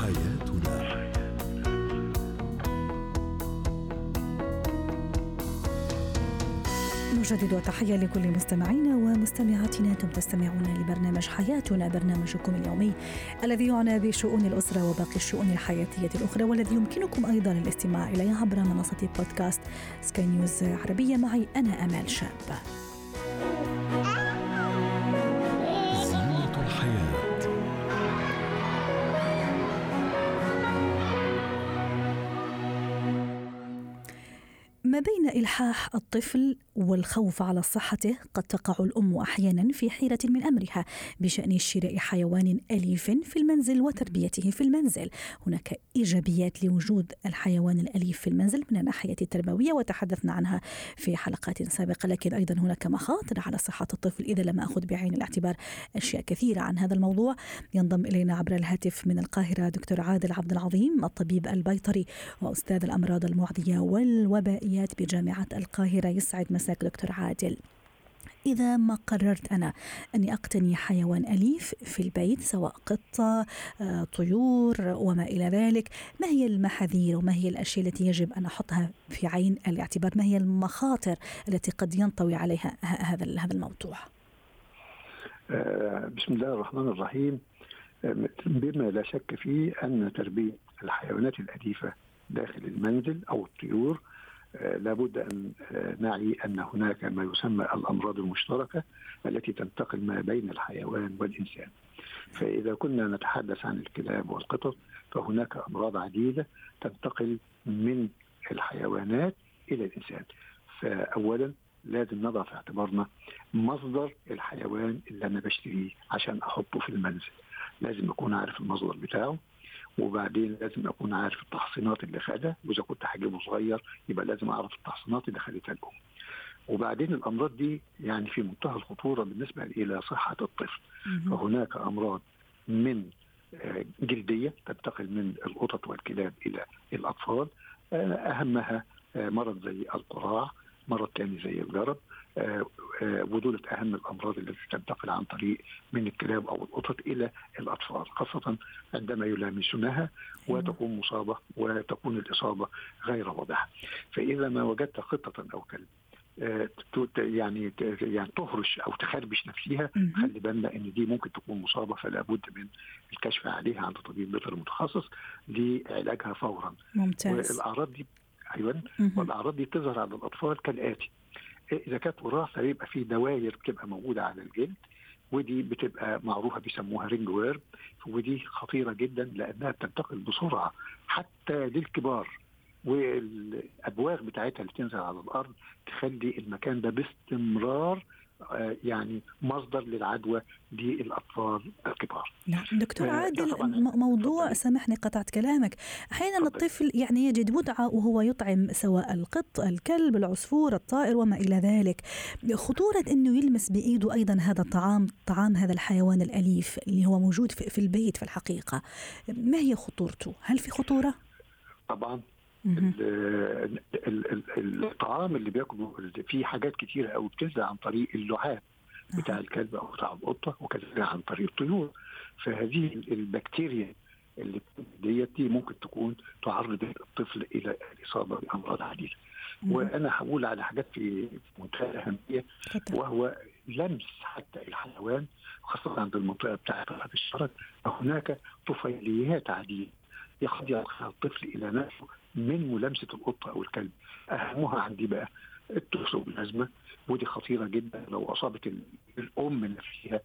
حياتنا. نجدد التحية لكل مستمعينا ومستمعاتنا أنتم تستمعون لبرنامج حياتنا برنامجكم اليومي الذي يعنى بشؤون الأسرة وباقي الشؤون الحياتية الأخرى والذي يمكنكم أيضا الاستماع إليه عبر منصة بودكاست سكاي نيوز عربية. معي أنا أمال شاب. ما بين إلحاح الطفل والخوف على صحته قد تقع الأم أحيانا في حيرة من أمرها بشأن شراء حيوان أليف في المنزل وتربيته في المنزل. هناك إيجابيات لوجود الحيوان الأليف في المنزل من الناحية التربوية وتحدثنا عنها في حلقات سابقة لكن أيضا هناك مخاطر على صحة الطفل. إذا لم أخذ بعين الاعتبار أشياء كثيرة عن هذا الموضوع ينضم إلينا عبر الهاتف من القاهرة دكتور عادل عبد العظيم الطبيب البيطري وأستاذ الأمراض المعدية والوبائيات بجامعة القاهرة. يسعد مساك دكتور عادل. إذا ما قررت أنا أني أقتني حيوان أليف في البيت سواء قطة آه، طيور وما إلى ذلك ما هي المحاذير وما هي الأشياء التي يجب أن أحطها في عين الاعتبار؟ ما هي المخاطر التي قد ينطوي عليها هذا هذا الموضوع؟ آه، بسم الله الرحمن الرحيم. آه، بما لا شك فيه أن تربية الحيوانات الأليفة داخل المنزل أو الطيور لابد أن نعي أن هناك ما يسمى الأمراض المشتركة التي تنتقل ما بين الحيوان والإنسان. فإذا كنا نتحدث عن الكلاب والقطط فهناك أمراض عديدة تنتقل من الحيوانات إلى الإنسان. فاولا لازم نضع في اعتبارنا مصدر الحيوان اللي أنا بشتريه عشان أحطه في المنزل. لازم أكون عارف المصدر بتاعه وبعدين لازم أكون عارف التحصينات اللي خدها وإذا كنت هجيبه صغير يبقى لازم أعرف التحصينات اللي خدتها الام. وبعدين الأمراض دي يعني في منتهى الخطورة بالنسبة إلى صحة الطفل. فهناك أمراض من آه، جلدية تنتقل من القطط والكلاب إلى الأطفال آه، أهمها آه، مرض زي القراع مرض تاني زي الجرب آه، آه، ودول أهم الأمراض التي تنتقل عن طريق من الكلاب أو القطط إلى الأطفال خاصة عندما يلامسونها وتكون مصابة وتكون الإصابة غير واضحة. فإذا ما وجدت قطه أو كلب آه، يعني يعني تهرش أو تخربش نفسها خلي بالنا إن دي ممكن تكون مصابة فلا بد من الكشف عليها عند طبيب بيطري متخصص لعلاجها فورا. ممتاز. والأعراض دي أيوه والأعراض دي تظهر على الأطفال كالآتي. إذا كانت وراثة يبقى في دوائر بتبقى موجودة على الجلد ودي بتبقى معروفة بيسموها ring worm ودي خطيرة جدا لأنها بتنتقل بسرعة حتى للكبار والابواغ بتاعتها اللي تنزل على الأرض تخلي المكان ده باستمرار يعني مصدر للعدوى للأطفال الكبار. نعم دكتور آه، عادل موضوع سامحني قطعت كلامك، أحيانا الطفل يعني يجد متعه وهو يطعم سواء القط، الكلب، العصفور، الطائر وما إلى ذلك. خطورة إنه يلمس بإيده أيضا هذا الطعام، طعام هذا الحيوان الأليف اللي هو موجود في البيت في الحقيقة. ما هي خطورته؟ هل في خطورة؟ طبعا الطعام اللي بياكله في حاجات كتيرة قوي بتنزل عن طريق اللعاب بتاع الكلب أو بتاع القطة وكذلك عن طريق الطيور. فهذه البكتيريا اللي ديت دي ممكن تكون تعرض الطفل إلى الاصابه بأمراض عديدة. وأنا هقول على حاجات في منتهى الاهميه وهو لمس حتى الحيوان خاصة عند المنطقة بتاعت الشرج هناك طفيليات عديدة. قد يدخل الطفل إلى نفسه من ملامسة القطة أو الكلب. أهمها عندي بقى التوكسوبلازما ودي خطيرة جدا لو أصابت الأم نفسها.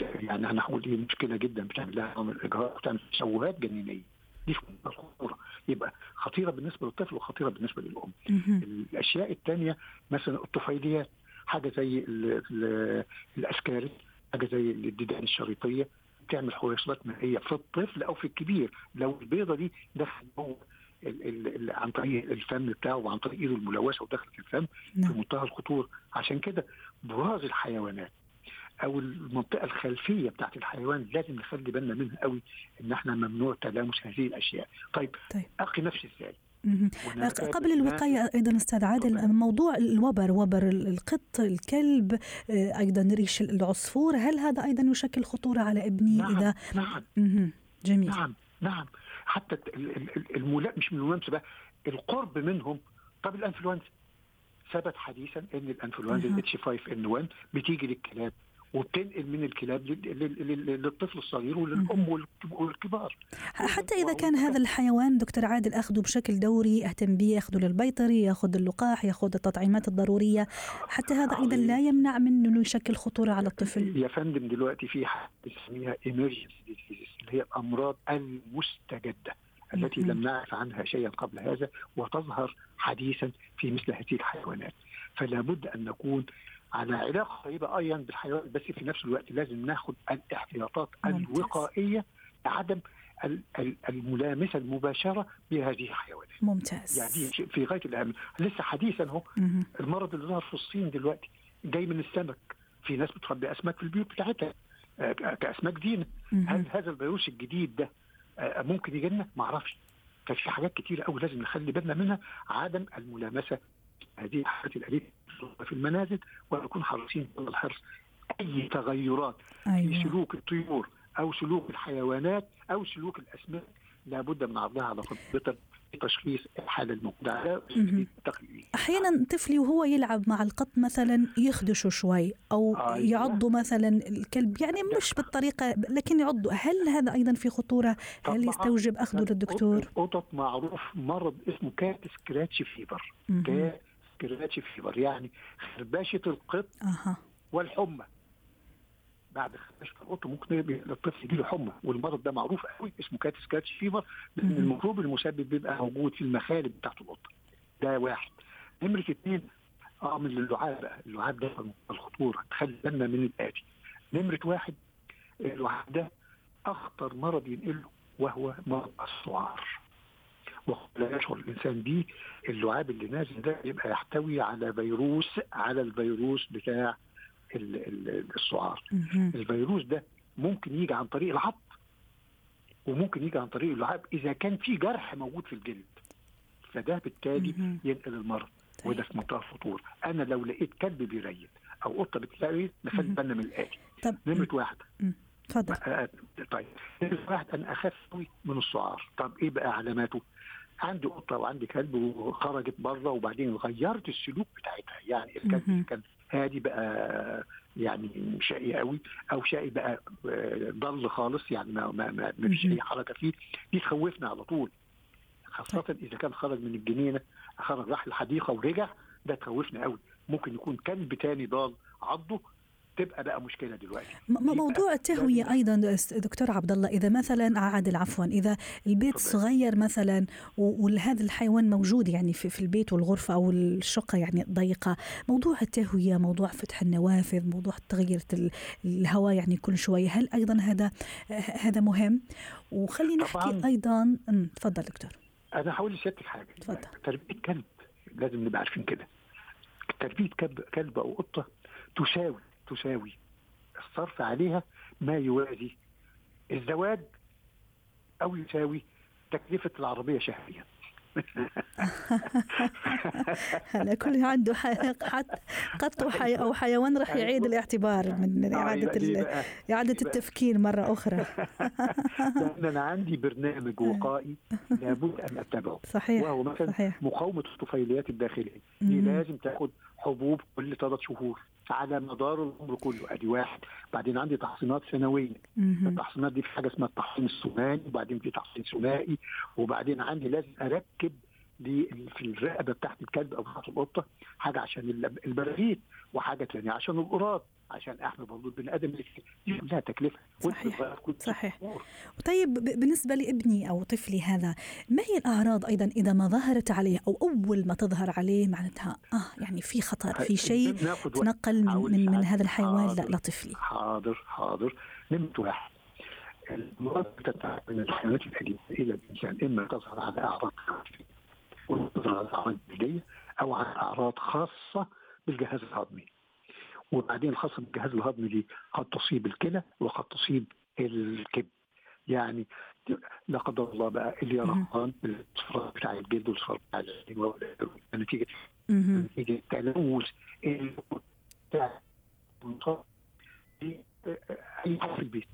يعني أنا هقول دي مشكلة جدا بتعمل لها نوع من الإجهاض بتعمل تشوهات جنينية. دي خطورة. يبقى خطيرة بالنسبة للطفل وخطيرة بالنسبة للأم. الأشياء الثانية مثلا الطفيليات حاجة زي الأسكاري حاجة زي الديدان الشريطية بتعمل حويصلات مائيه في الطفل أو في الكبير لو البيضة دي دخل جوه عن طريق الفم بتاعه وعن طريق إيده الملوثة ودخلت الفم نعم. في منتهى الخطورة عشان كده براز الحيوانات أو المنطقة الخلفية بتاعت الحيوان لازم نخلي بالنا منها قوي إن إحنا ممنوع تلامس هذه الأشياء طيب, طيب. أقي نفسي إزاي قبل الوقاية أيضا أستاذ عادل موضوع الوبر وبر القط الكلب آه، أيضا ريش العصفور هل هذا أيضا يشكل خطورة على ابني نعم إذا نعم. جميل. نعم نعم. حتى الملا مش من الملامسة بقى القرب منهم. طب الإنفلونزا ثبت حديثا إن الإنفلونزا الاتش 5 ان 1 بتيجي للكلاب. وبتنقل من الكلاب للطفل الصغير وللأم والكبار. حتى إذا كان هذا الحيوان دكتور عادل اخذه بشكل دوري اهتم به ياخذه للبيطري يأخذ اللقاح يأخذ التطعيمات الضرورية. حتى هذا أيضا لا يمنع من إنه يشكل خطورة على الطفل. يا فندم دلوقتي في حاجة بنسميها ايمرجنسي اللي هي الأمراض المستجدة التي لم نعرف عنها شيئا قبل هذا وتظهر حديثا في مثل هذه الحيوانات. فلا بد أن نكون على علاقة طيبه أيضا بالحيوان بس في نفس الوقت لازم ناخذ الاحتياطات الوقائية عدم الملامسة المباشرة بهذه الحيوانات. ممتاز. يعني في غاية الاهميه، لسه حديثا أهو المرض اللي ظهر في الصين دلوقتي جاي من السمك، في ناس بتربي أسماك في البيوت بتاعتها آه، كأسماك زينه، هل هذا الفيروس الجديد ده آه، ممكن يجي لنا؟ ما أعرفش. ففي حاجات كتير قوي لازم نخلي بالنا منها عدم الملامسة هذه الحالات الاليف في المنازل ونكون حريصين على الحرص. أي تغيرات أيوة. في سلوك الطيور أو سلوك الحيوانات أو سلوك الأسماك لابد من عرضها على كمبيوتر تشخيص الحالة الموجوده أحيانا طفلي وهو يلعب مع القط مثلا يخدشه شوي أو آه يعضه مثلا الكلب يعني مش بالطريقة لكن يعضه هل هذا أيضا في خطورة؟ هل يستوجب اخذه للدكتور؟ قطط معروف مرض اسمه cat scratch fever cat scratch fever يعني خربشة القط أه. والحمى. بعد خمس القط ممكن الطفل يجي له حمى والمرض ده معروف قوي اسمه cat scratch fever لأن الميكروب المسبب بيبقى موجود في المخالب بتاعت القطه ده واحد. نمرة اثنين آه من اللعاب بقى. اللعاب ده الخطورة تخلي بالنا من الآتي. نمرة واحد اللعاب ده أخطر مرض ينقله وهو مرض السعار ولا يشعر الإنسان به اللعاب اللي نازل ده يبقى يحتوي على فيروس على الفيروس بتاع السعار. الفيروس ده ممكن يجي عن طريق العض وممكن يجي عن طريق اللعاب إذا كان في جرح موجود في الجلد. فده بالتالي ينقل المرض طيب. وده في منتهى الخطورة. أنا لو لقيت كلب بيريد أو قطة بتريد نخلي بالنا من الاتي طب نمرة واحد اتفضل. آه، طيب. نمرة واحد أنا أخاف قوي من السعار. طب إيه بقى علاماته؟ عندي قطة وعندي كلب وخرجت بره وبعدين غيرت السلوك بتاعتها. يعني الكلب كان هادي بقى يعني شقي قوي أو شقي بقى ضل خالص يعني ما ما, ما, ما فيش أي حركة فيه. دي تخوفنا على طول. خاصة طيب. إذا كان خرج من الجنينة خرج راح الحديقة ورجع ده تخوفنا قوي. ممكن يكون كلب تاني ضال عضه تبقى بقى مشكلة دلوقتي. موضوع التهوية أيضا دكتور عبد الله إذا مثلا عادل عفوا إذا البيت صغير مثلا وهذا الحيوان موجود يعني في, في البيت والغرفة أو الشقة يعني ضيقه موضوع التهوية موضوع فتح النوافذ موضوع تغيير الهواء يعني كل شوي هل أيضا هذا هذا مهم؟ وخلينا نحكي أيضا تفضل دكتور. أنا هقول لسيادتك حاجة. تفضل. تربية كلب لازم نبقى عارفين كده. تربية كلب كلب أو قطة تساوي تساوي. الصرف عليها ما يوازي. الزواج أو يساوي تكلفة العربية شهريا. على كل عنده قط حي أو حيوان راح يعيد الاعتبار من آه، إعادة إعادة التفكير مرة أخرى. أنا عندي برنامج وقائي لابد أن أتبعه. صحيح وهو مثلا صحيح. مقاومة الطفيليات الداخلية. دي لازم تاخد حبوب كل ثلاث شهور على مدار العمر كله. ادي واحد. بعدين عندي تحصينات سنويه التحصينات دي في حاجة اسمها التحصين الثنائي وبعدين في تحصين ثنائي وبعدين عندي لازم أركب في الرقبة بتاعت الكلب أو بتاعت القطة حاجة عشان البراغيث. وحاجة ثانية عشان القراط عشان احمي برضه البني آدم دي كلها تكلفة. صحيح صحيح. طيب بالنسبة لابني أو طفلي هذا ما هي الأعراض أيضا إذا ما ظهرت عليه أو أول ما تظهر عليه معناتها؟ آه يعني في خطر في شيء تنقل من من, من هذا الحيوان لطفلي. حاضر حاضر. نمره واحد. المرض من الحيوانات الاليفه إلى الإنسان إما تظهر على أعراض وتظهر على أعراض جلديه أو على أعراض خاصة بالجهاز الهضمي. وبعدين خاصة بالجهاز الهضمي دي قد تصيب الكلى وقد تصيب الكبد. يعني لا قدر الله بقى اليرقان بتاع الجلد والاصفرار بتاع نتيجه نتيجه تلوث بتاع دي اي حاجة في البيت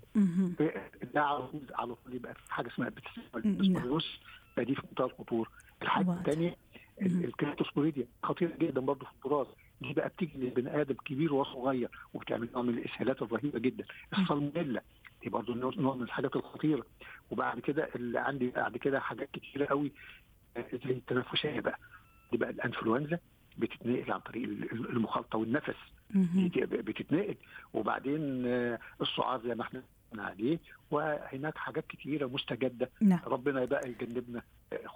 ده على طول على طول يبقى في حاجة اسمها بتسمس فدي في منتهى الخطوره الحاجة الثانية ال cryptosporidia خطيره جدا برضه في البراز دي بقى بتيجي للبني آدم كبير وصغير وبتعمل نوع من الاسهالات الرهيبه جدا الصالمونيلا دي برضه نوع من الحاجات الخطيرة. وبعد كده اللي عندي بعد كده حاجات كتيرة قوي زي التنفسية بقى. دي بقى الانفلونزا بتتنقل عن طريق المخالطه والنفس. بتتنقل. وبعدين السعار زي ما إحنا عليه وهناك حاجات كثيره مستجدة نعم. ربنا بقى يجنبنا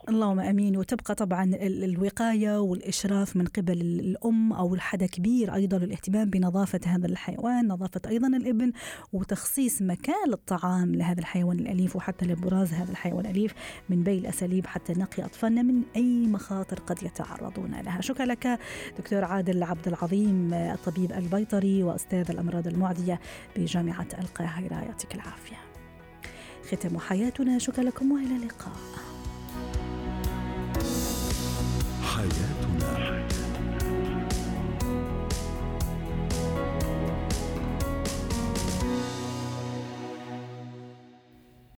اللهم آمين وتبقى طبعا الوقاية والإشراف من قبل الأم أو الحدا كبير أيضا الاهتمام بنظافة هذا الحيوان، نظافة أيضا الإبن وتخصيص مكان للطعام لهذا الحيوان الأليف وحتى لبراز هذا الحيوان الأليف من بين الاساليب حتى نقي أطفالنا من أي مخاطر قد يتعرضون لها. شكرا لك دكتور عادل عبد العظيم الطبيب البيطري وأستاذ الأمراض المعدية بجامعة القاهرة يعطيك العافية. ختم حياتنا شكرا لكم وإلى اللقاء. حياتي